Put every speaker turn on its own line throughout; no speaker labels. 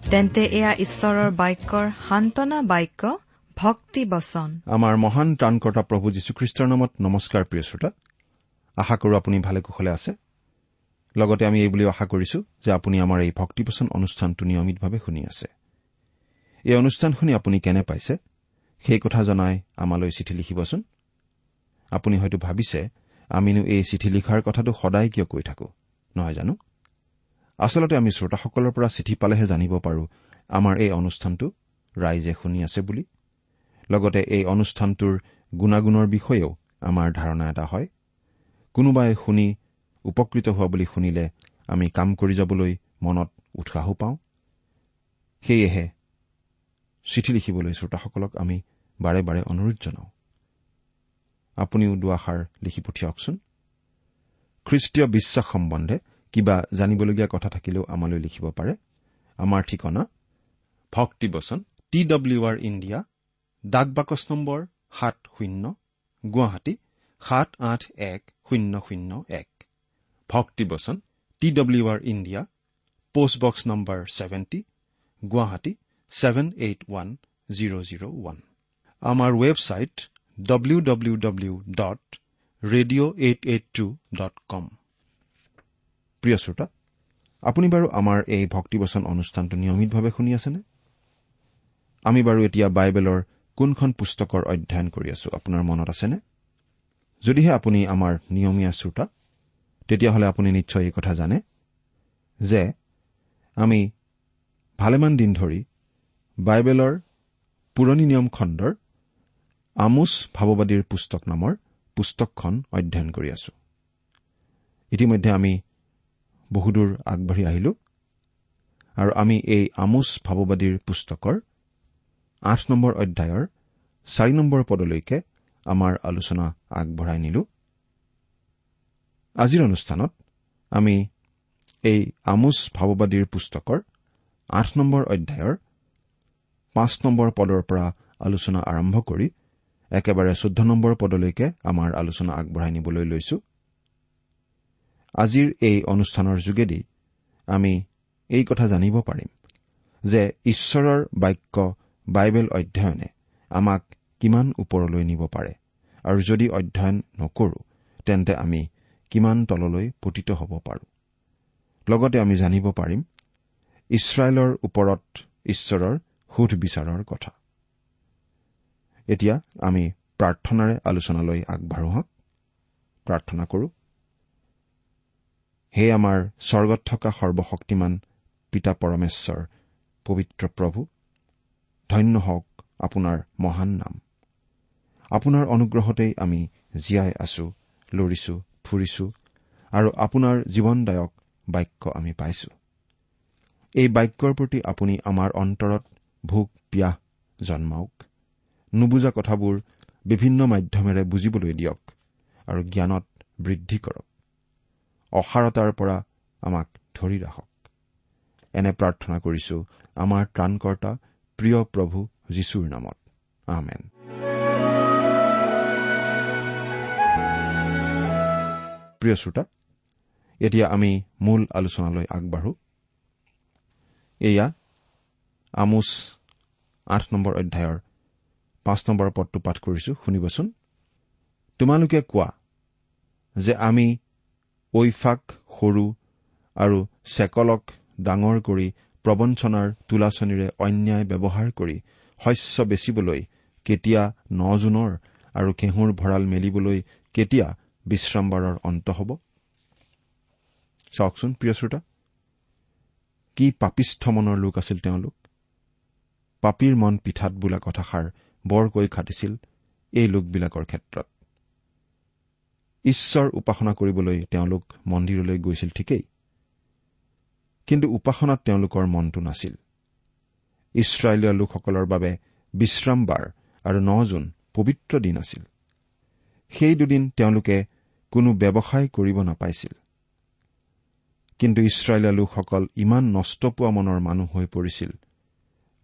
তেন্তে এয়া ঈশ্বৰৰ বাক্যৰ সান্তনা বাক্য ভক্তি বচন।
আমাৰ মহান ত্ৰাণকৰ্তা প্ৰভু যীশুখ্ৰীষ্টৰ নামত নমস্কাৰ প্ৰিয় শ্ৰোতা। আশা কৰো আপুনি ভালে কুশলে আছে। লগতে আমি এই বুলিও আশা কৰিছো যে আপুনি আমাৰ এই ভক্তিপোচন অনুষ্ঠানটো নিয়মিতভাৱে শুনি আছে। এই অনুষ্ঠান শুনি আপুনি কেনে পাইছে? সেই কথা জনাই আমালৈ চিঠি লিখিবচোন। আপুনি হয়তো ভাবিছে আমিনো এই চিঠি লিখাৰ কথাটো সদায় কিয় কৈ থাকো নহয় জানো? আচলতে আমি শ্ৰোতাসকলৰ পৰা চিঠি পালেহে জানিব পাৰো আমাৰ এই অনুষ্ঠানটো ৰাইজে শুনি আছে বুলি। লগতে এই অনুষ্ঠানটোৰ গুণাগুণৰ বিষয়েও আমাৰ ধাৰণা এটা হয়। কোনোবাই শুনি উপকৃত হোৱা বুলি শুনিলে আমি কাম কৰি যাবলৈ মনত উৎসাহো পাওঁ। সেয়েহে চিঠি লিখিবলৈ শ্ৰোতাসকলক আমি বাৰে বাৰে অনুৰোধ জনাওঁ। আপুনিও দুআষাৰ লিখি পঠিয়াওকচোন। খ্ৰীষ্টীয় বিশ্বাস সম্বন্ধে কিবা জানিবলগীয়া কথা থাকিলেও আমালৈ লিখিব পাৰে। আমাৰ ঠিকনা ভক্তিবচন টি ডব্লিউ আৰ ইণ্ডিয়া ডাক বাকচ নম্বৰ সাত শূন্য গুৱাহাটী সাত আঠ এক শূন্য শূন্য এক। ভক্তিবচন T W R India postbox number seventy Guwahati seven eight one zero' zero' one. আমাৰ website W W W dot radio' eight eight two dot com প্ৰিয় শ্ৰোতা আপুনি বাৰু আমাৰ এই ভক্তিবচন অনুষ্ঠানটো নিয়মিতভাৱে শুনি আছেনে? আমি বাৰু এতিয়া বাইবেলৰ কোনখন পুস্তকৰ অধ্যয়ন কৰি আছো আপোনাৰ মনত আছেনে? যদিহে আপুনি আমাৰ নিয়মীয়া শ্ৰোতা তেতিয়াহ'লে আপুনি নিশ্চয় এই কথা জানে যে আমি ভালেমান দিন ধৰি বাইবেলৰ পুৰণি নিয়ম খণ্ডৰ আমোচ ভাৱবাদীৰ পুস্তক নামৰ পুস্তকখন অধ্যয়ন কৰি আছো। ইতিমধ্যে আমি বহুদূৰ আগবাঢ়ি আহিলো। আৰু আমি এই আমোচ ভাৱবাদীৰ পুস্তকৰ আঠ নম্বৰ অধ্যায়ৰ চাৰি নম্বৰ পদলৈকে আমাৰ আলোচনা আগবঢ়াই নিলো। আজিৰ অনুষ্ঠানত আমি এই আমোচ ভাৱবাদীৰ পুস্তকৰ আঠ নম্বৰ অধ্যায়ৰ পাঁচ নম্বৰ পদৰ পৰা আলোচনা আৰম্ভ কৰি একেবাৰে চৈধ্য নম্বৰ পদলৈকে আমাৰ আলোচনা আগবঢ়াই নিবলৈ লৈছো। আজিৰ এই অনুষ্ঠানৰ যোগেদি আমি এই কথা জানিব পাৰিম যে ঈশ্বৰৰ বাক্য বাইবেল অধ্যয়নে আমাক কিমান ওপৰলৈ নিব পাৰে। আৰু যদি অধ্যয়ন নকৰো তেন্তে আমি কিমান তললৈ পতিত হ'ব পাৰো। লগতে আমি জানিব পাৰিম ইছৰাইলৰ ওপৰত ঈশ্বৰৰ সুধ বিচাৰৰ কথা। এতিয়া আমি প্ৰাৰ্থনাৰে আলোচনালৈ আগবাঢ়ো প্ৰাৰ্থনা কৰো। হে আমাৰ স্বৰ্গত থকা সৰ্বশক্তিমান পিতা পৰমেশ্বৰ পবিত্ৰ প্ৰভু ধন্য হওক আপোনাৰ মহান নাম। আপোনাৰ অনুগ্ৰহতেই আমি জীয়াই আছো লৰিছো ফুৰিছো আৰু আপোনাৰ জীৱনদায়ক বাক্য আমি পাইছো। এই বাক্যৰ প্ৰতি আপুনি আমাৰ অন্তৰত ভোক পিয়াহ জন্মাওক। নুবুজা কথাবোৰ বিভিন্ন মাধ্যমেৰে বুজিবলৈ দিয়ক আৰু জ্ঞানত বৃদ্ধি কৰক। অসাৰতাৰ পৰা আমাক ধৰি ৰাখক। এনে প্ৰাৰ্থনা কৰিছো আমাৰ ত্ৰাণকৰ্তা প্ৰিয় প্ৰভু যীশুৰ নামত। আমেন। প্ৰিয় শ্ৰোতা এতিয়া আমি মূল আলোচনালৈ আগবাঢ়ো। এয়া আমোচ আঠ নম্বৰ অধ্যায়ৰ পাঁচ নম্বৰ পদটো পাঠ কৰিছো শুনিবচোন। তোমালোকে কোৱা যে আমি ঐফাক সৰু আৰু চেকলক ডাঙৰ কৰি প্ৰবঞ্চনাৰ তোলাচনীৰে অন্যায় ব্যৱহাৰ কৰি শস্য বেচিবলৈ কেতিয়া ন জুনৰ আৰু ঘেঁহুৰ ভঁৰাল মেলিবলৈ কেতিয়া বিশ্ৰামবাৰৰ অন্ত হ'ব? চাওকচোন প্ৰিয় শ্ৰোতা। কি পাপিষ্ঠ মনৰ লোক আছিল তেওঁলোক? পাপীৰ মন পিঠাত বোলা কথাষাৰ বৰকৈ খাটিছিল এই লোকবিলাকৰ ক্ষেত্ৰত। ঈশ্বৰ উপাসনা কৰিবলৈ তেওঁলোক মন্দিৰলৈ গৈছিল ঠিকেই। কিন্তু উপাসনাত তেওঁলোকৰ মনটো নাছিল। ইছৰাইলীয় লোকসকলৰ বাবে বিশ্ৰামবাৰ আৰু ন জুন পবিত্ৰ দিন আছিল। সেই দুদিন তেওঁলোকে কোনো ব্যৱসায় কৰিব নাপাইছিল। কিন্তু ইছৰাইলীয়া লোকসকল ইমান নষ্ট পোৱা মনৰ মানুহ হৈ পৰিছিল।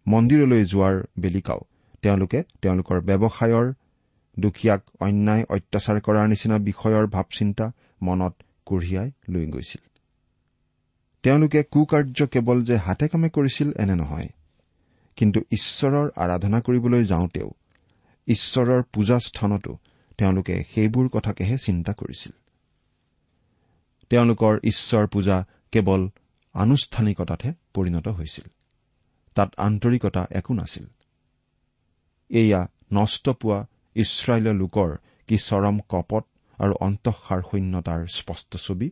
মন্দিৰলৈ যোৱাৰ বেলিকাও তেওঁলোকে তেওঁলোকৰ ব্যৱসায়ৰ দুখীয়াক অন্যায় অত্যাচাৰ কৰাৰ নিচিনা বিষয়ৰ ভাৱ চিন্তা মনত কঢ়িয়াই লৈ গৈছিল। তেওঁলোকে কুকাৰ্য কেৱল যে হাতে কামে কৰিছিল এনে নহয় কিন্তু ঈশ্বৰৰ আৰাধনা কৰিবলৈ যাওঁতেও ঈশ্বৰৰ পূজাস্থানতো তেওঁলোকে সেইবোৰ কথাকেহে চিন্তা কৰিছিল। তেওঁলোকৰ ঈশ্বৰ পূজা কেৱল আনুষ্ঠানিকতাতহে পৰিণত হৈছিল তাত আন্তৰিকতা একো নাছিল। এয়া নষ্ট পোৱা ইছৰাইলৰ লোকৰ কি চৰম কপট আৰু অন্তঃসাৰ শূন্যতাৰ স্পষ্ট ছবি?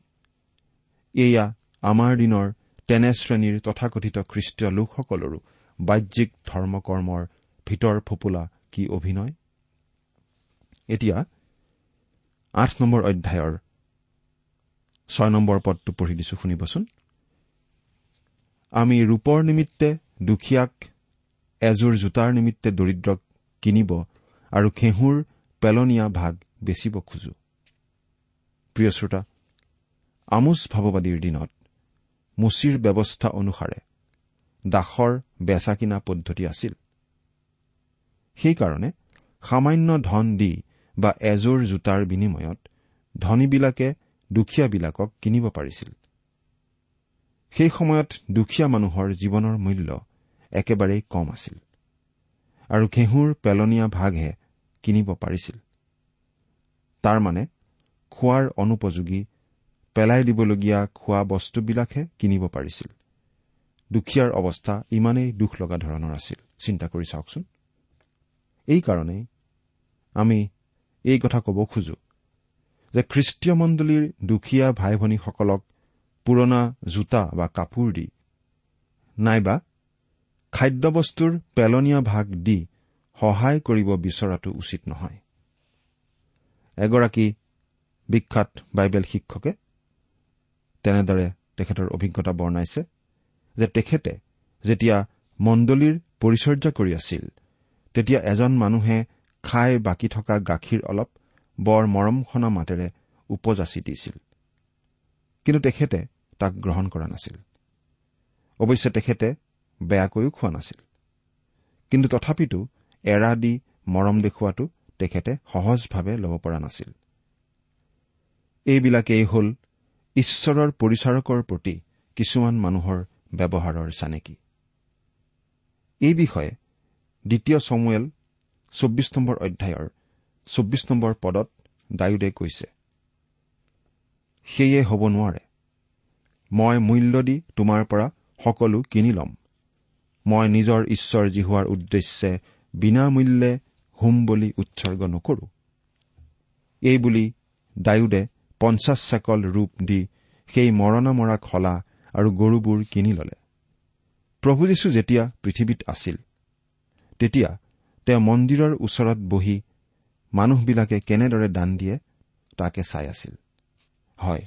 এয়া আমাৰ দিনৰ তেনে শ্ৰেণীৰ তথাকথিত খ্ৰীষ্টীয় লোকসকলৰো বাহ্যিক ধৰ্মকৰ্মৰ ভিতৰ ফোপোলা কি অভিনয়? এতিয়া আঠ নম্বৰ অধ্যায়ৰ ছয় নম্বৰ পদটো পঢ়ি দিছো শুনিবচোন। আমি ৰূপৰ নিমিত্তে দুখীয়াক এযোৰ জোতাৰ নিমিত্তে দৰিদ্ৰক কিনিব আৰু ঘেঁহুৰ পেলনীয়া ভাগ বেচিব খোজো। প্ৰিয় শ্ৰোতা আমোচ ভাৱবাদীৰ দিনত মুচিৰ ব্যৱস্থা অনুসাৰে দাসৰ বেচা কিনা পদ্ধতি আছিল। সেইকাৰণে সামান্য ধন দি বা এযোৰ জোতাৰ বিনিময়ত ধনীবিলাকে দুখীয়াবিলাকক কিনিব পাৰিছিল। সেই সময়ত দুখীয়া মানুহৰ জীৱনৰ মূল্য একেবাৰেই কম আছিল। আৰু ঘেঁহুৰ পেলনীয়া ভাগহে কিনিব পাৰিছিল। তাৰমানে খোৱাৰ অনুপযোগী পেলাই দিবলগীয়া খোৱা বস্তুবিলাকহে কিনিব পাৰিছিল। দুখীয়াৰ অৱস্থা ইমানেই দুখ লগা ধৰণৰ আছিল। চিন্তা কৰি চাওকচোন। এইকাৰণেই আমি এই কথা ক'ব খোজো যে খ্ৰীষ্টীয় মণ্ডলীৰ দুখীয়া ভাই ভনীসকলক পুৰণা জোতা বা কাপোৰ দি নাইবা খাদ্যবস্তুৰ পেলনীয়া ভাগ দি সহায় কৰিব বিচৰাটো উচিত নহয়। এগৰাকী বিখ্যাত বাইবেল শিক্ষকে তেনেদৰে তেখেতৰ অভিজ্ঞতা বৰ্ণাইছে যে তেখেতে যেতিয়া মণ্ডলীৰ পৰিচৰ্যা কৰি আছিল তেতিয়া এজন মানুহে খাই বাকী থকা গাখীৰ অলপ বৰ মৰমখনা মাতেৰে উপজাচি দিছিল। কিন্তু তেখেতে তাক গ্ৰহণ কৰা নাছিল। অৱশ্যে তেখেতে বেয়াকৈও খোৱা নাছিল। কিন্তু তথাপিতো এৰা দি মৰম দেখুওৱাটো তেখেতে সহজভাৱে ল'ব পৰা নাছিল। এইবিলাকেই হ'ল ঈশ্বৰৰ পৰিচাৰকৰ প্ৰতি কিছুমান মানুহৰ ব্যৱহাৰৰ চানেকি এই বিষয়ে দ্বিতীয় চমুৱেল চৌব্বিছ নম্বৰ অধ্যায়ৰ চৌব্বিছ নম্বৰ পদত ডায়ুদে কৈছে সেয়ে হ'ব নোৱাৰে। মই মূল্য দি তোমাৰ পৰা সকলো কিনি ল'ম। মই নিজৰ ঈশ্বৰ জিহুৱাৰ উদ্দেশ্যে বিনামূল্যে হোম বলি উৎসৰ্গ নকৰো। এইবুলি ডায়ুদে পঞ্চাছ চেকল ৰূপ দি সেই মৰণা মৰা খলা আৰু গৰুবোৰ কিনি ললে। প্ৰভু যীশু যেতিয়া পৃথিৱীত আছিল তেতিয়া তেওঁ মন্দিৰৰ ওচৰত বহি মানুহবিলাকে কেনেদৰে দান দিয়ে তাকে চাই আছিল। হয়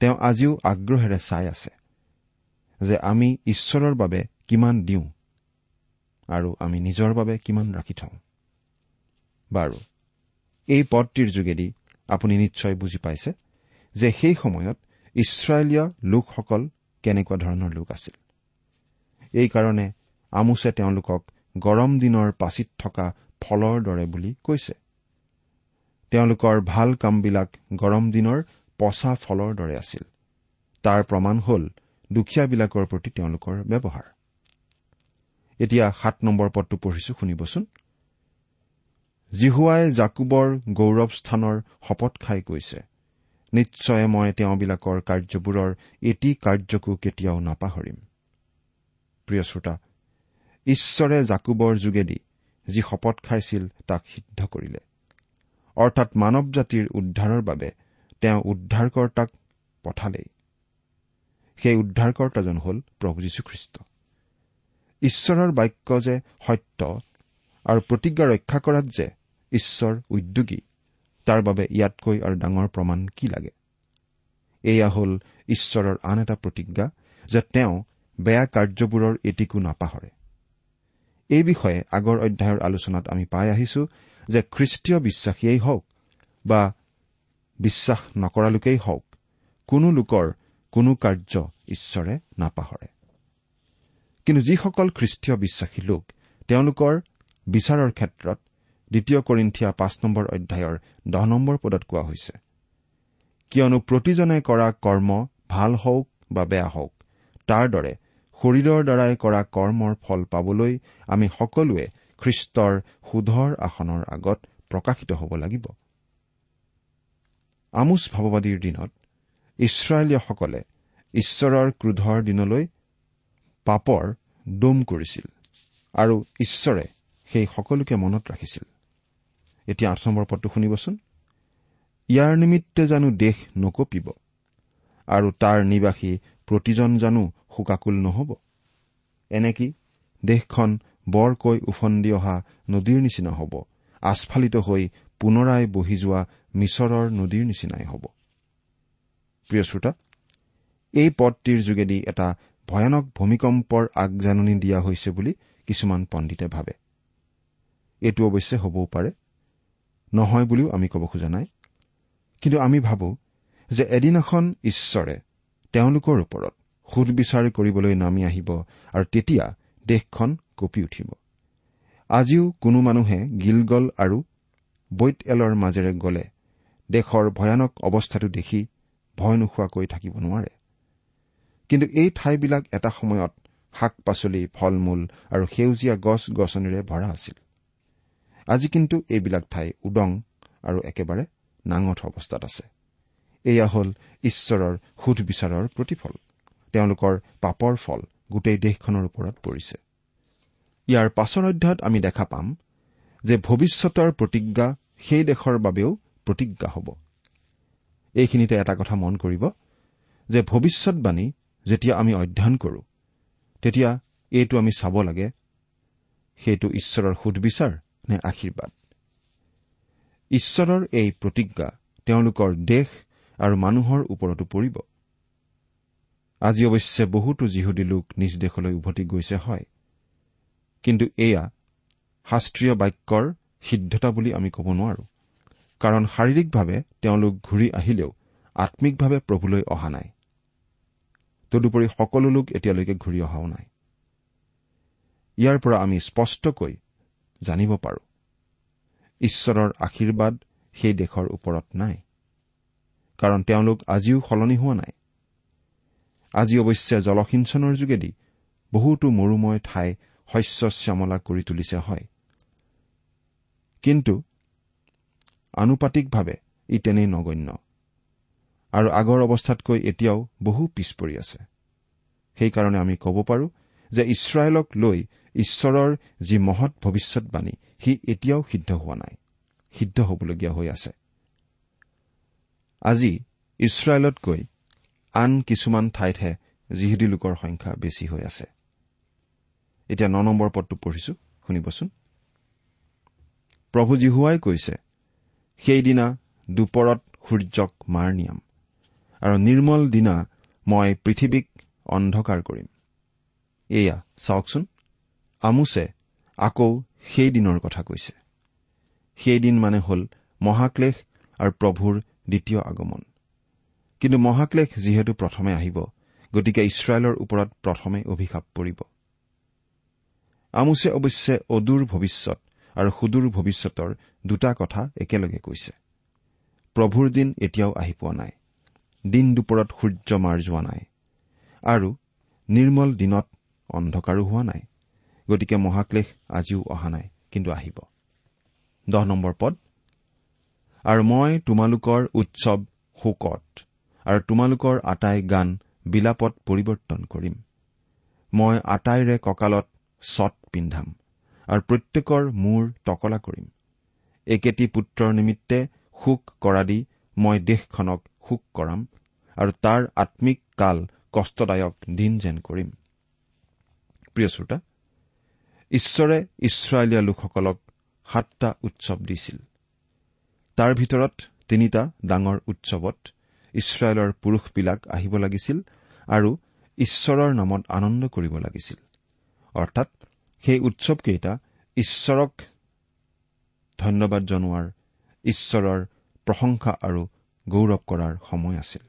তেওঁ আজিও আগ্ৰহেৰে চাই আছে যে আমি ঈশ্বৰৰ বাবে কিমান দিওঁ। আৰু আমি নিজৰ বাবে কিমান ৰাখি থওঁ। বাৰু এই পদটিৰ যোগেদি আপুনি নিশ্চয় বুজি পাইছে যে সেই সময়ত ইছৰাইলীয় লোকসকল কেনেকুৱা ধৰণৰ লোক আছিল। এইকাৰণে আমোছে তেওঁলোকক গৰম দিনৰ পাচিত থকা ফলৰ দৰে বুলি কৈছে। তেওঁলোকৰ ভাল কামবিলাক গৰম দিনৰ পচা ফলৰ দৰে আছিল। তাৰ প্ৰমাণ হ'ল দুখীয়াবিলাকৰ প্ৰতি তেওঁলোকৰ ব্যৱহাৰ। এতিয়া সাত নম্বৰ পদটো পঢ়িছো শুনিবচোন। জিহুৱাই জাকুবৰ গৌৰৱ স্থানৰ শপত খাই কৈছে নিশ্চয় মই তেওঁবিলাকৰ কাৰ্যবোৰৰ এটি কাৰ্যকো কেতিয়াও নাপাহৰিম। প্ৰিয় শ্ৰোতা ঈশ্বৰে জাকুবৰ যোগেদি যি শপত খাইছিল তাক সিদ্ধ কৰিলে। অৰ্থাৎ মানৱ জাতিৰ উদ্ধাৰৰ বাবে তেওঁ উদ্ধাৰকৰ্তাক পঠালেই। সেই উদ্ধাৰকৰ্তাজন হ'ল প্ৰভু যীশুখ্ৰীষ্ট। ঈশ্বৰৰ বাক্য যে সত্য আৰু প্ৰতিজ্ঞা ৰক্ষা কৰাত যে ঈশ্বৰ উদ্যোগী তাৰ বাবে ইয়াতকৈ আৰু ডাঙৰ প্ৰমাণ কি লাগে? এয়া হ'ল ঈশ্বৰৰ আন এটা প্ৰতিজ্ঞা যে তেওঁ বেয়া কাৰ্যবোৰৰ এটিকো নাপাহৰে। এই বিষয়ে আগৰ অধ্যায়ৰ আলোচনাত আমি পাই আহিছো যে খ্ৰীষ্টীয় বিশ্বাসীয়েই হওক বা বিশ্বাস নকৰা লোকেই হওক কোনো লোকৰ কোনো কাৰ্য ঈশ্বৰে নাপাহৰে। কিন্তু যিসকল খ্ৰীষ্টীয় বিশ্বাসী লোক তেওঁলোকৰ বিচাৰৰ ক্ষেত্ৰত দ্বিতীয় কৰিন্ঠিয়া পাঁচ নম্বৰ অধ্যায়ৰ দহ নম্বৰ পদত কোৱা হৈছে কিয়নো প্ৰতিজনে কৰা কৰ্ম ভাল হওক বা বেয়া হওক তাৰ দৰে শৰীৰৰ দ্বাৰাই কৰা কৰ্মৰ ফল পাবলৈ আমি সকলোৱে খ্ৰীষ্টৰ সুধৰ আসনৰ আগত প্ৰকাশিত হ'ব লাগিব। আমোচ ভাৱবাদীৰ দিনত ইছৰাইলীয়সকলে ঈশ্বৰৰ ক্ৰোধৰ দিনলৈ পাপৰ দম কৰিছিল আৰু ঈশ্বৰে সেই সকলোকে মনত ৰাখিছিল। এতিয়া আঠ নম্বৰ পদটো শুনিবচোন। ইয়াৰ নিমিত্তে জানো দেশ নকপিব আৰু তাৰ নিবাসী প্ৰতিজন জানো শোকাকুল নহব। এনেকি দেশখন বৰকৈ উফন্দি অহা নদীৰ নিচিনা হ'ব আস্ফালিত হৈ পুনৰাই বহি যোৱা মিছৰৰ নদীৰ নিচিনাই হ'ব? প্ৰিয় শ্ৰোতা এই পদটিৰ যোগেদি এটা ভয়ানক ভূমিকম্পৰ আগজাননী দিয়া হৈছে বুলি কিছুমান পণ্ডিতে ভাবে। এইটো অৱশ্যে হবও পাৰে। নহয় বুলিও আমি ক'ব খোজা নাই। কিন্তু আমি ভাবো যে এদিনাখন ঈশ্বৰে তেওঁলোকৰ ওপৰত সুদবিচাৰ কৰিবলৈ নামি আহিব আৰু তেতিয়া দেশখন কঁপি উঠিব। আজিও কোনো মানুহে গিলগল আৰু বৈত এলৰ মাজেৰে গলে দেশৰ ভয়ানক অৱস্থাটো দেখি ভয় নোখোৱাকৈ থাকিব নোৱাৰে। কিন্তু এই ঠাইবিলাক এটা সময়ত শাক পাচলি ফল মূল আৰু সেউজীয়া গছ গছনিৰে ভৰা আছিল। আজি কিন্তু এইবিলাক ঠাই উদং আৰু একেবাৰে নাঙঠ অৱস্থাত আছে। এয়া হ'ল ঈশ্বৰৰ সুধবিচাৰৰ প্ৰতিফল। তেওঁলোকৰ পাপৰ ফল গোটেই দেশখনৰ ওপৰত পৰিছে। ইয়াৰ পাছৰ অধ্যায়ত আমি দেখা পাম যে ভৱিষ্যতৰ প্ৰতিজ্ঞা সেই দেশৰ বাবেও প্ৰতিজ্ঞা হ'ব। এইখিনিতে এটা কথা মন কৰিব যে ভৱিষ্যৎবাণী যেতিয়া আমি অধ্যয়ন কৰো তেতিয়া এইটো আমি চাব লাগে সেইটো ঈশ্বৰৰ সুদবিচাৰ নে আশীৰ্বাদ। ঈশ্বৰৰ এই প্ৰতিজ্ঞা তেওঁলোকৰ দেশ আৰু মানুহৰ ওপৰতো পৰিব। আজি অৱশ্যে বহুতো যিহুদী লোক নিজ দেশলৈ উভতি গৈছে হয়। কিন্তু এয়া শাস্ত্ৰীয় বাক্যৰ সিদ্ধতা বুলি আমি ক'ব নোৱাৰো। কাৰণ শাৰীৰিকভাৱে তেওঁলোক ঘূৰি আহিলেও আম্মিকভাৱে প্ৰভুলৈ অহা নাই। তদুপৰি সকলো লোক এতিয়ালৈকে ঘূৰি অহাও নাই। ইয়াৰ পৰা আমি স্পষ্টকৈ জানিব পাৰো ঈশ্বৰৰ আশীৰ্বাদ সেই দেশৰ ওপৰত নাই কাৰণ তেওঁলোক আজিও সলনি হোৱা নাই। আজি অৱশ্যে জলসিঞ্চনৰ যোগেদি বহুতো মৰুময় ঠাই শস্য শ্যামলা কৰি তুলিছে হয়। কিন্তু আনুপাতিকভাৱে ই তেনেই নগণ্য। আৰু আগৰ অৱস্থাতকৈ এতিয়াও বহু পিছ পৰি আছে। সেইকাৰণে আমি ক'ব পাৰো যে ইছৰাইলক লৈ ঈশ্বৰৰ যি মহৎ ভৱিষ্যৎবাণী সি এতিয়াও সিদ্ধ হোৱা নাই সিদ্ধ হবলগীয়া হৈ আছে। আজি ইছৰাইলতকৈ আন কিছুমান ঠাইতহে যিহুদী লোকৰ সংখ্যা বেছি হৈ আছে। এতিয়া ন নম্বৰ পদটো পঢ়িছো শুনিবচোন। প্ৰভু জীহুৱাই কৈছে সেইদিনা দুপৰত সূৰ্যক মাৰ নিয়াম। আৰু নিৰ্মল দিনা মই পৃথিৱীক অন্ধকাৰ কৰিম। এয়া চাওকচোন আমোছে আকৌ সেই দিনৰ কথা কৈছে। সেইদিন মানে হ'ল মহাক্লেশ আৰু প্ৰভুৰ দ্বিতীয় আগমন। কিন্তু মহাক্লেশ যিহেতু প্ৰথমে আহিব গতিকে ইছৰাইলৰ ওপৰত প্ৰথমে অভিশাপ পৰিব। আমোছে অৱশ্যে অদূৰ ভৱিষ্যত আৰু সুদূৰ ভৱিষ্যতৰ দুটা কথা একেলগে কৈছে। প্ৰভুৰ দিন এতিয়াও আহি পোৱা নাই। দিন দুপৰত সূৰ্য মাৰ যোৱা নাই আৰু নিৰ্মল দিনত অন্ধকাৰো হোৱা নাই। গতিকে মহাক্লেশ আজিও অহা নাই কিন্তু আহিব। দহ নম্বৰ পদ। আৰু মই তোমালোকৰ উৎসৱ শোকত আৰু তোমালোকৰ আটাই গান বিলাপত পৰিৱৰ্তন কৰিম। মই আটাইৰে কঁকালত ছট পিন্ধাম আৰু প্ৰত্যেকৰ মূৰ টকলা কৰিম। একেটি পুত্ৰৰ নিমিত্তে শোক কৰা দি মই দেশখনক শোক কৰাম আৰু তাৰ আম্মিক কাল কষ্টদায়ক দিন যেন কৰিম। প্ৰিয় শ্ৰোতা ঈশ্বৰে ইছৰাইলীয়া লোকসকলক সাতটা উৎসৱ দিছিল। তাৰ ভিতৰত তিনিটা ডাঙৰ উৎসৱত ইছৰাইলৰ পুৰুষবিলাক আহিব লাগিছিল আৰু ঈশ্বৰৰ নামত আনন্দ কৰিব লাগিছিল। অৰ্থাৎ সেই উৎসৱকেইটা ঈশ্বৰক ধন্যবাদ জনোৱাৰ ঈশ্বৰৰ প্ৰশংসা আৰু গৌৰৱ কৰাৰ সময় আছিল।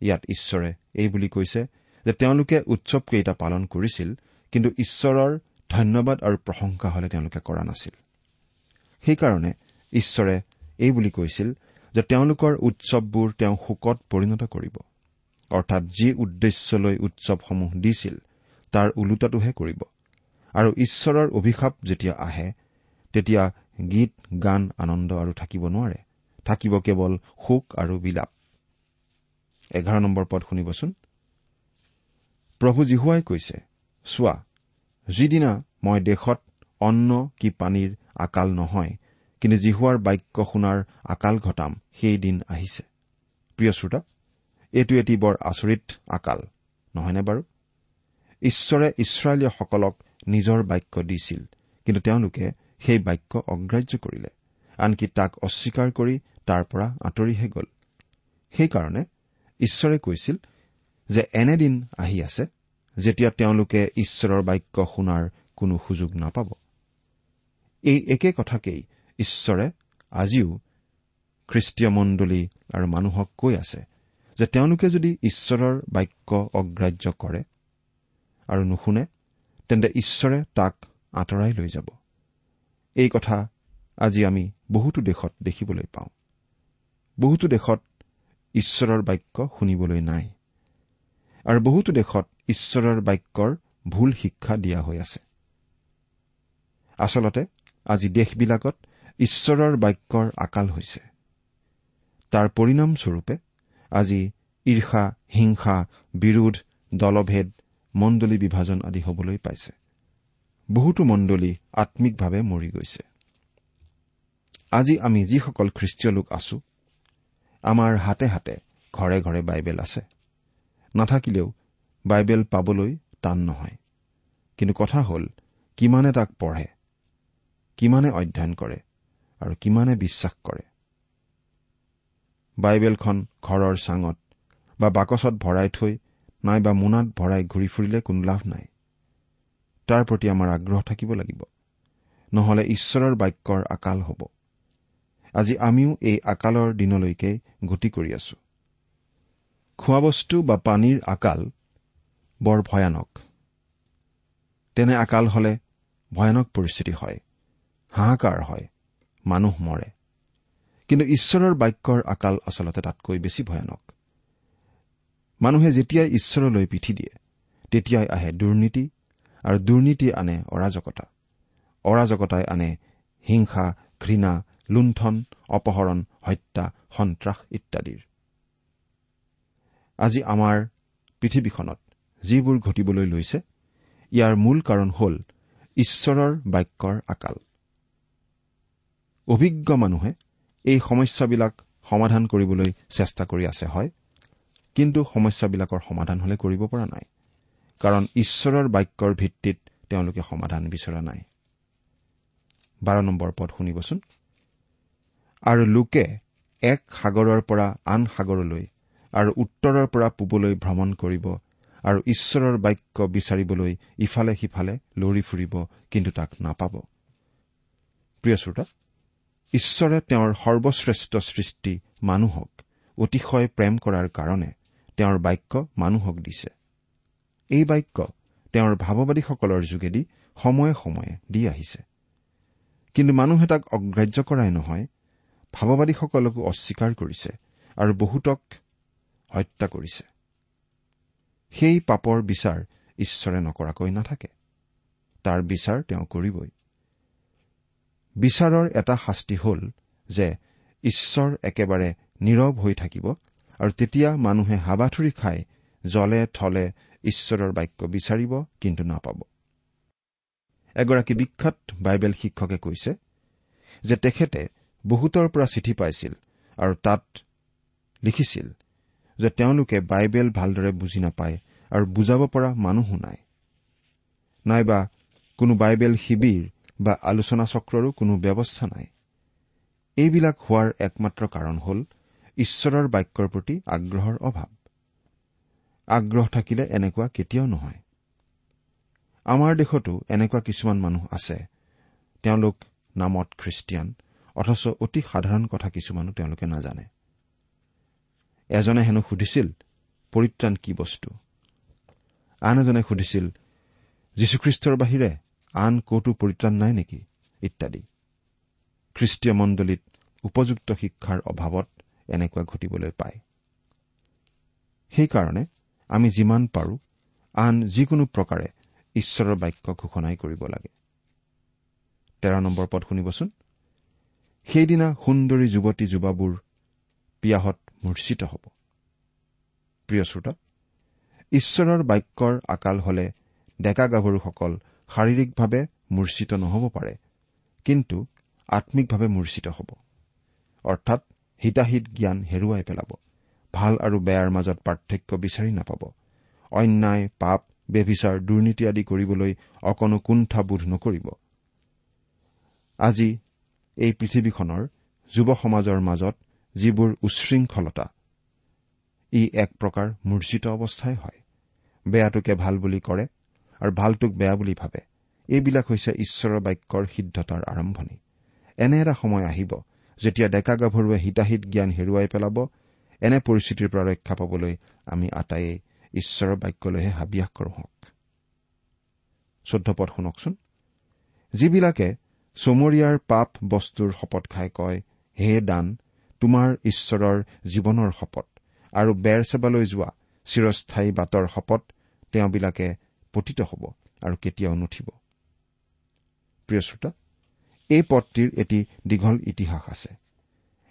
ইয়াত ঈশ্বৰে এই বুলি কৈছে যে তেওঁলোকে উৎসৱকেইটা পালন কৰিছিল কিন্তু ঈশ্বৰৰ ধন্যবাদ আৰু প্ৰশংসা হলে তেওঁলোকে কৰা নাছিল। সেইকাৰণে ঈশ্বৰে এই বুলি কৈছিল যে তেওঁলোকৰ উৎসৱবোৰ তেওঁ শোকত পৰিণত কৰিব। অৰ্থাৎ যি উদ্দেশ্যলৈ উৎসৱসমূহ দিছিল তাৰ ওলোটাটোহে কৰিব। আৰু ঈশ্বৰৰ অভিশাপ যেতিয়া আহে তেতিয়া গীত গান আনন্দ আৰু থাকিব নোৱাৰে। থাকিব কেৱল শোক আৰু বিলাপ। এঘাৰ নম্বৰ পদ শুনিবচোন। প্ৰভু জীহুৱাই কৈছে চোৱা যিদিনা মই দেশত অন্ন কি পানীৰ আকাল নহয় কিন্তু জিহুৱাৰ বাক্য শুনাৰ আকাল ঘটাম সেই দিন আহিছে। প্ৰিয় শ্ৰোতা এইটো এটি বৰ আচৰিত আকাল নহয়নে বাৰু? ঈশ্বৰে ইছৰাইলীয়সকলক নিজৰ বাক্য দিছিল কিন্তু তেওঁলোকে সেই বাক্য অগ্ৰাহ্য কৰিলে। আনকি তাক অস্বীকাৰ কৰি তাৰ পৰা আঁতৰিহে গ'ল। সেইকাৰণে ঈশ্বৰে কৈছিল যে এনেদিন আহি আছে যেতিয়া তেওঁলোকে ঈশ্বৰৰ বাক্য শুনাৰ কোনো সুযোগ নাপাব। এই একে কথাকেই ঈশ্বৰে আজিও খ্ৰীষ্টীয় মণ্ডলী আৰু মানুহক কৈ আছে যে তেওঁলোকে যদি ঈশ্বৰৰ বাক্য অগ্ৰাহ্য কৰে আৰু নুশুনে তেন্তে ঈশ্বৰে তাক আঁতৰাই লৈ যাব। এই কথা আজি আমি বহুতো দেশত দেখিবলৈ পাওঁ। বহুতো দেশত ঈশ্বৰৰ বাক্য শুনিবলৈ নাই। আৰু বহুতো দেশত ঈশ্বৰৰ বাক্যৰ ভুল শিক্ষা দিয়া হৈ আছে। আচলতে আজি দেশবিলাকত ঈশ্বৰৰ বাক্যৰ আকাল হৈছে। তাৰ পৰিণামস্বৰূপে আজি ঈৰ্ষা হিংসা বিৰোধ দলভেদ মণ্ডলী বিভাজন আদি হবলৈ পাইছে। বহুতো মণ্ডলী আম্মিকভাৱে মৰি গৈছে। আজি আমি যিসকল খ্ৰীষ্টীয় লোক আছো আমাৰ হাতে হাতে ঘৰে ঘৰে বাইবেল আছে। নাথাকিলেও বাইবেল পাবলৈ টান নহয়। কিন্তু কথা হ'ল কিমানে তাক পঢ়ে কিমানে অধ্যয়ন কৰে আৰু কিমানে বিশ্বাস কৰে। বাইবেলখন ঘৰৰ চাঙত বা বাকচত ভৰাই থৈ নাইবা মোনাত ভৰাই ঘূৰি ফুৰিলে কোনো লাভ নাই। তাৰ প্ৰতি আমাৰ আগ্ৰহ থাকিব লাগিব। নহলে ঈশ্বৰৰ বাক্যৰ আকাল হ'ব। আজি আমিও এই আকালৰ দিনলৈকে গতি কৰি আছো। খোৱাবস্তু বা পানীৰ আকাল বৰ ভয়ানক। তেনে আকাল হলে ভয়ানক পৰিস্থিতি হয়। হাহাকাৰ হয়। মানুহ মৰে। কিন্তু ঈশ্বৰৰ বাক্যৰ আকাল আচলতে তাতকৈ বেছি ভয়ানক। মানুহে যেতিয়াই ঈশ্বৰলৈ পিঠি দিয়ে তেতিয়াই আহে দুৰ্নীতি আৰু দুৰ্নীতি আনে অৰাজকতা। অৰাজকতাই আনে হিংসা ঘৃণা লুণ্ঠন অপহৰণ হত্যা সন্ত্ৰাস ইত্যাদিৰ। আজি আমাৰ পৃথিৱীখনত যিবোৰ ঘটিবলৈ লৈছে ইয়াৰ মূল কাৰণ হ'ল ঈশ্বৰৰ বাক্যৰ আকাল। অভিজ্ঞ মানুহে এই সমস্যাবিলাক সমাধান কৰিবলৈ চেষ্টা কৰি আছে হয় কিন্তু সমস্যাবিলাকৰ সমাধান হলে কৰিব পৰা নাই কাৰণ ঈশ্বৰৰ বাক্যৰ ভিত্তিত তেওঁলোকে সমাধান বিচৰা নাই। বাৰ নম্বৰ পদ শুনিবচোন। আৰু লোকে এক সাগৰৰ পৰা আন সাগৰলৈ আৰু উত্তৰৰ পৰা পূবলৈ ভ্ৰমণ কৰিব আৰু ঈশ্বৰৰ বাক্য বিচাৰিবলৈ ইফালে সিফালে লৰি ফুৰিব কিন্তু তাক নাপাব। প্ৰিয় শ্ৰোতা ঈশ্বৰে তেওঁৰ সৰ্বশ্ৰেষ্ঠ সৃষ্টি মানুহক অতিশয় প্ৰেম কৰাৰ কাৰণে তেওঁৰ বাক্য মানুহক দিছে। এই বাক্য তেওঁৰ ভাৱবাদীসকলৰ যোগেদি সময়ে সময়ে দি আহিছে। কিন্তু মানুহে তাক অগ্ৰাহ্য কৰাই নহয় ভাৱবাদীসকলকো অস্বীকাৰ কৰিছে আৰু বহুতক হত্যা কৰিছে। সেই পাপৰ বিচাৰ ঈশ্বৰে নকৰাকৈ নাথাকে। তাৰ বিচাৰ তেওঁ কৰিবই। বিচাৰৰ এটা শাস্তি হ'ল যে ঈশ্বৰ একেবাৰে নীৰৱ হৈ থাকিব আৰু তেতিয়া মানুহে হাবাথুৰি খাই জলে থলে ঈশ্বৰৰ বাক্য বিচাৰিব কিন্তু নাপাব। এগৰাকী বিখ্যাত বাইবেল শিক্ষকে কৈছে যে তেখেতে বহুতৰ পৰা চিঠি পাইছিল আৰু তাত লিখিছিল যে তেওঁলোকে বাইবেল ভালদৰে বুজি নাপায় আৰু বুজাব পৰা মানুহো নাই। নাইবা কোনো বাইবেল শিবিৰ বা আলোচনা চক্ৰৰো কোনো ব্যৱস্থা নাই। এইবিলাক হোৱাৰ একমাত্ৰ কাৰণ হ'ল ঈশ্বৰৰ বাক্যৰ প্ৰতি আগ্ৰহৰ অভাৱ। আগ্ৰহ থাকিলে এনেকুৱা কেতিয়াও নহয়। আমাৰ দেশতো এনেকুৱা কিছুমান মানুহ আছে। তেওঁলোক নামত খ্ৰীষ্টিয়ান অথচ অতি সাধাৰণ কথা কিছুমানো তেওঁলোকে নাজানে। এজনে হেনো সুধিছিল পৰিত্ৰাণ কি বস্তু? আন এজনে সুধিছিল যীশুখ্ৰীষ্টৰ বাহিৰে আন কতো পৰিত্ৰাণ নাই নেকি? ইত্যাদি। খ্ৰীষ্টীয় মণ্ডলীত উপযুক্ত শিক্ষাৰ অভাৱত এনেকুৱা ঘটিবলৈ পায়। সেইকাৰণে আমি যিমান পাৰো আন যিকোনো প্ৰকাৰে ঈশ্বৰৰ বাক্য ঘোষণাই কৰিব লাগে। তেৰ নম্বৰ পদ শুনিবচোন। সেইদিনা সুন্দৰী যুৱতী যুৱাবোৰ পিয়াহত মূৰ্ছিত হ'ব। প্ৰিয় শ্ৰোতা ঈশ্বৰৰ বাক্যৰ আকাল হলে ডেকা গাভৰুসকল শাৰীৰিকভাৱে মূৰ্ছিত নহ'ব পাৰে কিন্তু আম্মিকভাৱে মূৰ্ছিত হ'ব। অৰ্থাৎ হিতাহিত জ্ঞান হেৰুৱাই পেলাব ভাল আৰু বেয়াৰ মাজত পাৰ্থক্য বিচাৰি নাপাব। অন্যায় পাপ বেভিচাৰ দুৰ্নীতি আদি কৰিবলৈ অকণো কুণ্ঠাবোধ নকৰিব। আজি এই পৃথিৱীখনৰ যুৱ সমাজৰ মাজত যিবোৰ উশৃংখলতা ই এক প্ৰকাৰ মূৰ্জিত অৱস্থাই হয়। বেয়াটোকে ভাল বুলি কৰে আৰু ভালটোক বেয়া বুলি ভাবে। এইবিলাক হৈছে ঈশ্বৰৰ বাক্যৰ সিদ্ধতাৰ আৰম্ভণি। এনে এটা সময় আহিব যেতিয়া ডেকা গাভৰুৱে হিতাহিত জ্ঞান হেৰুৱাই পেলাব। এনে পৰিস্থিতিৰ পৰা ৰক্ষা পাবলৈ আমি আটাইয়ে ঈশ্বৰৰ বাক্যলৈহে হাবিয়াস কৰোঁ হওক। যিবিলাকে চমৰীয়াৰ পাপ বস্তুৰ শপত খাই কয় হে দান তোমাৰ ঈশ্বৰৰ জীৱনৰ শপত। আৰু বেৰ চেবালৈ যোৱা চিৰস্থায়ী বাটৰ শপত তেওঁবিলাকে পতিত হ'ব আৰু কেতিয়াও নুঠিব। এই পদটিৰ এটি দীঘল ইতিহাস আছে।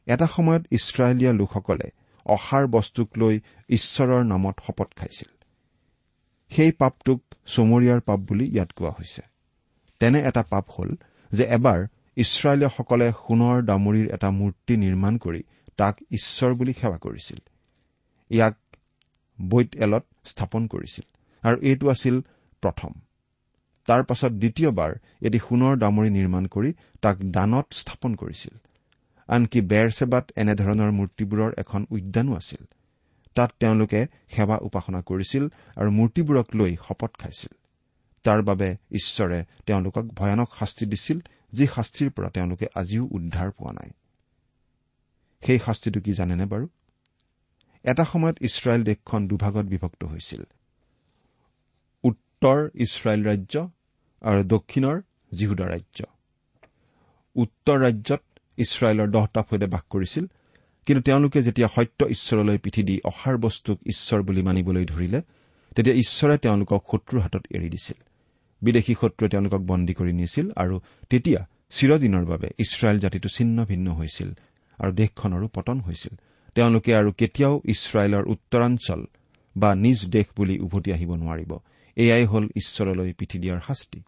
এটা সময়ত ইছৰাইলীয়া লোকসকলে অসাৰ বস্তুক লৈ ঈশ্বৰৰ নামত শপত খাইছিল। সেই পাপটোক চমৰীয়াৰ পাপ বুলি ইয়াত কোৱা হৈছে। তেনে এটা পাপ হ'ল যে এবাৰ ইছৰাইলীয়সকলে সোণৰ দামৰিৰ এটা মূৰ্তি নিৰ্মাণ কৰি তাক ঈশ্বৰ বুলি সেৱা কৰিছিল। ইয়াক বৈত এলত স্থাপন কৰিছিল আৰু এইটো আছিল প্ৰথম। তাৰ পাছত দ্বিতীয়বাৰ এটি সোণৰ দামৰি নিৰ্মাণ কৰি তাক দানত স্থাপন কৰিছিল। আনকি বেৰ চেবাত এনেধৰণৰ মূৰ্তিবোৰৰ এখন উদ্যানো আছিল। তাত তেওঁলোকে সেৱা উপাসনা কৰিছিল আৰু মূৰ্তিবোৰক লৈ শপত খাইছিল। তাৰ বাবে ঈশ্বৰে তেওঁলোকক ভয়ানক শাস্তি দিছিল যি শাস্তিৰ পৰা তেওঁলোকে আজিও উদ্ধাৰ পোৱা নাই। সেই শাস্তিটো কি জানেনে বাৰু? এটা সময়ত ইছৰাইল দেশখন দুভাগত বিভক্ত হৈছিল। উত্তৰ ইছৰাইল ৰাজ্য আৰু দক্ষিণৰ জিহুদা ৰাজ্য। উত্তৰ ৰাজ্যত ইছৰাইলৰ দহটা ফৈদে বাস কৰিছিল কিন্তু তেওঁলোকে যেতিয়া সত্য ঈশ্বৰলৈ পিঠি দি অসাৰ বস্তুক ঈশ্বৰ বুলি মানিবলৈ ধৰিলে তেতিয়া ঈশ্বৰে তেওঁলোকক শত্ৰুৰ হাতত এৰি দিছিল। বিদেশী শত্ৰুৱে তেওঁলোকক বন্দী কৰি নিছিল আৰু তেতিয়া চিৰদিনৰ বাবে ইছৰাইল জাতিটো ছিন্ন ভিন্ন হৈছিল আৰু দেশখনৰো পতন হৈছিল। তেওঁলোকে আৰু কেতিয়াও ইছৰাইলৰ উত্তৰাঞ্চল বা নিজ দেশ বুলি উভতি আহিব নোৱাৰিব। এয়াই হ'ল ঈশ্বৰলৈ পিঠি দিয়াৰ শাস্তি।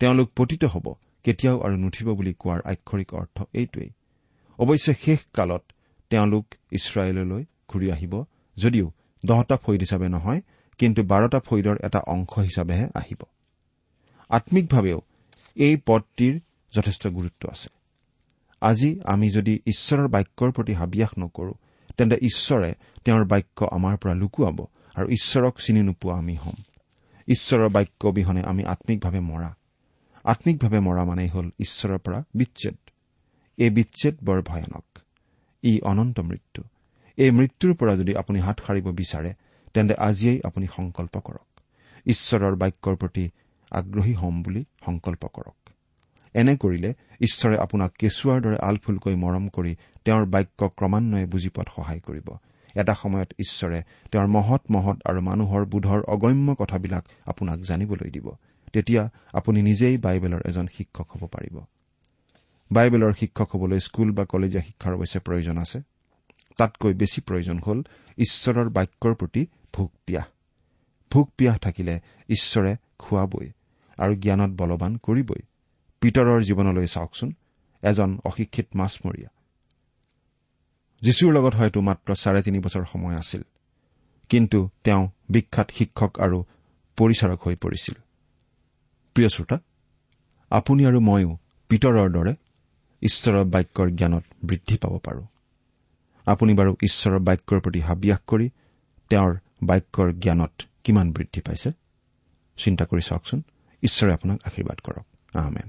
তেওঁলোক পতিত হ'ব কেতিয়াও আৰু নুঠিব বুলি কোৱাৰ আক্ষৰিক অৰ্থ এইটোৱেই। অৱশ্যে শেষ কালত তেওঁলোক ইছৰাইললৈ ঘূৰি আহিব যদিও দহটা ফৈদ হিচাপে নহয় কিন্তু বাৰটা ফৈদৰ এটা অংশ হিচাপেহে আহিব। আম্মিকভাৱেও এই পদটিৰ যথেষ্ট গুৰুত্ব আছে। আজি আমি যদি ঈশ্বৰৰ বাক্যৰ প্ৰতি হাবিয়াস নকৰো তেন্তে ঈশ্বৰে তেওঁৰ বাক্য আমাৰ পৰা লুকুৱাব আৰু ঈশ্বৰক চিনি নোপোৱা আমি হ'ম। ঈশ্বৰৰ বাক্য অবিহনে আমি আম্মিকভাৱে মৰা। আম্মিকভাৱে মৰা মানেই হ'ল ঈশ্বৰৰ পৰা বিচ্ছেদ। এই বিচ্ছেদ বৰ ভয়ানক। ই অনন্ত মৃত্যু। এই মৃত্যুৰ পৰা যদি আপুনি হাত সাৰিব বিচাৰে তেন্তে আজিয়েই আপুনি সংকল্প কৰক। ঈশ্বৰৰ বাক্যৰ প্ৰতি আগ্ৰহী হ'ম বুলি সংকল্প কৰক। এনে কৰিলে ঈশ্বৰে আপোনাক কেঁচুৱাৰ দৰে আলফুলকৈ মৰম কৰি তেওঁৰ বাক্য ক্ৰমান্বয়ে বুজি পোৱাত সহায় কৰিব। এটা সময়ত ঈশ্বৰে তেওঁৰ মহৎ মহৎ আৰু মানুহৰ বোধৰ অগম্য কথাবিলাক আপোনাক জানিবলৈ দিব। তেতিয়া আপুনি নিজেই বাইবেলৰ এজন শিক্ষক হ'ব পাৰিব। বাইবেলৰ শিক্ষক হ'বলৈ স্কুল বা কলেজীয়া শিক্ষাৰ অৱশ্যে প্ৰয়োজন আছে। তাতকৈ বেছি প্ৰয়োজন হ'ল ঈশ্বৰৰ বাক্যৰ প্ৰতি ভোগ পিয়াহ। ভোক পিয়াহ থাকিলে ঈশ্বৰে খুৱাবই। আৰু জ্ঞানত বলৱান কৰিবই। পিতৰৰ জীৱনলৈ চাওকচোন এজন অশিক্ষিত মাছমৰীয়া। যীশুৰ লগত হয়তো মাত্ৰ চাৰে তিনি বছৰ সময় আছিল কিন্তু তেওঁ বিখ্যাত শিক্ষক আৰু পৰিচাৰক হৈ পৰিছিল। প্ৰিয় শ্ৰোতা আপুনি আৰু ময়ো পিতৰৰ দৰে ঈশ্বৰৰ বাক্যৰ জ্ঞানত বৃদ্ধি পাব পাৰো। আপুনি বাৰু ঈশ্বৰৰ বাক্যৰ প্ৰতি হাবিয়াস কৰি তেওঁৰ বাক্যৰ জ্ঞানত কিমান বৃদ্ধি পাইছে? চিন্তা কৰি চাওকচোন। ঈশ্বৰে আপোনাক আশীৰ্বাদ কৰক। আহমেন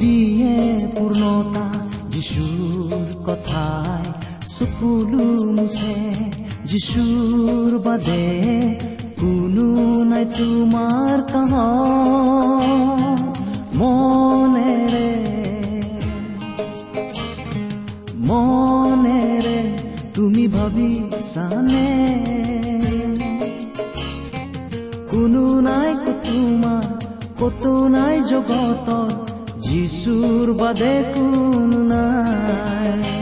দিয়ে পূৰ্ণতা যিচুৰ কথাই চকুলো মুছে যিচুৰ বাদে কোনো নাই তোমাৰ কাহ মনেৰে মনেৰে তুমি ভাবিছানে। কোনো নাই তোমাৰ কতো নাই জগতত যিচুৰ বাদে কোনো নাই।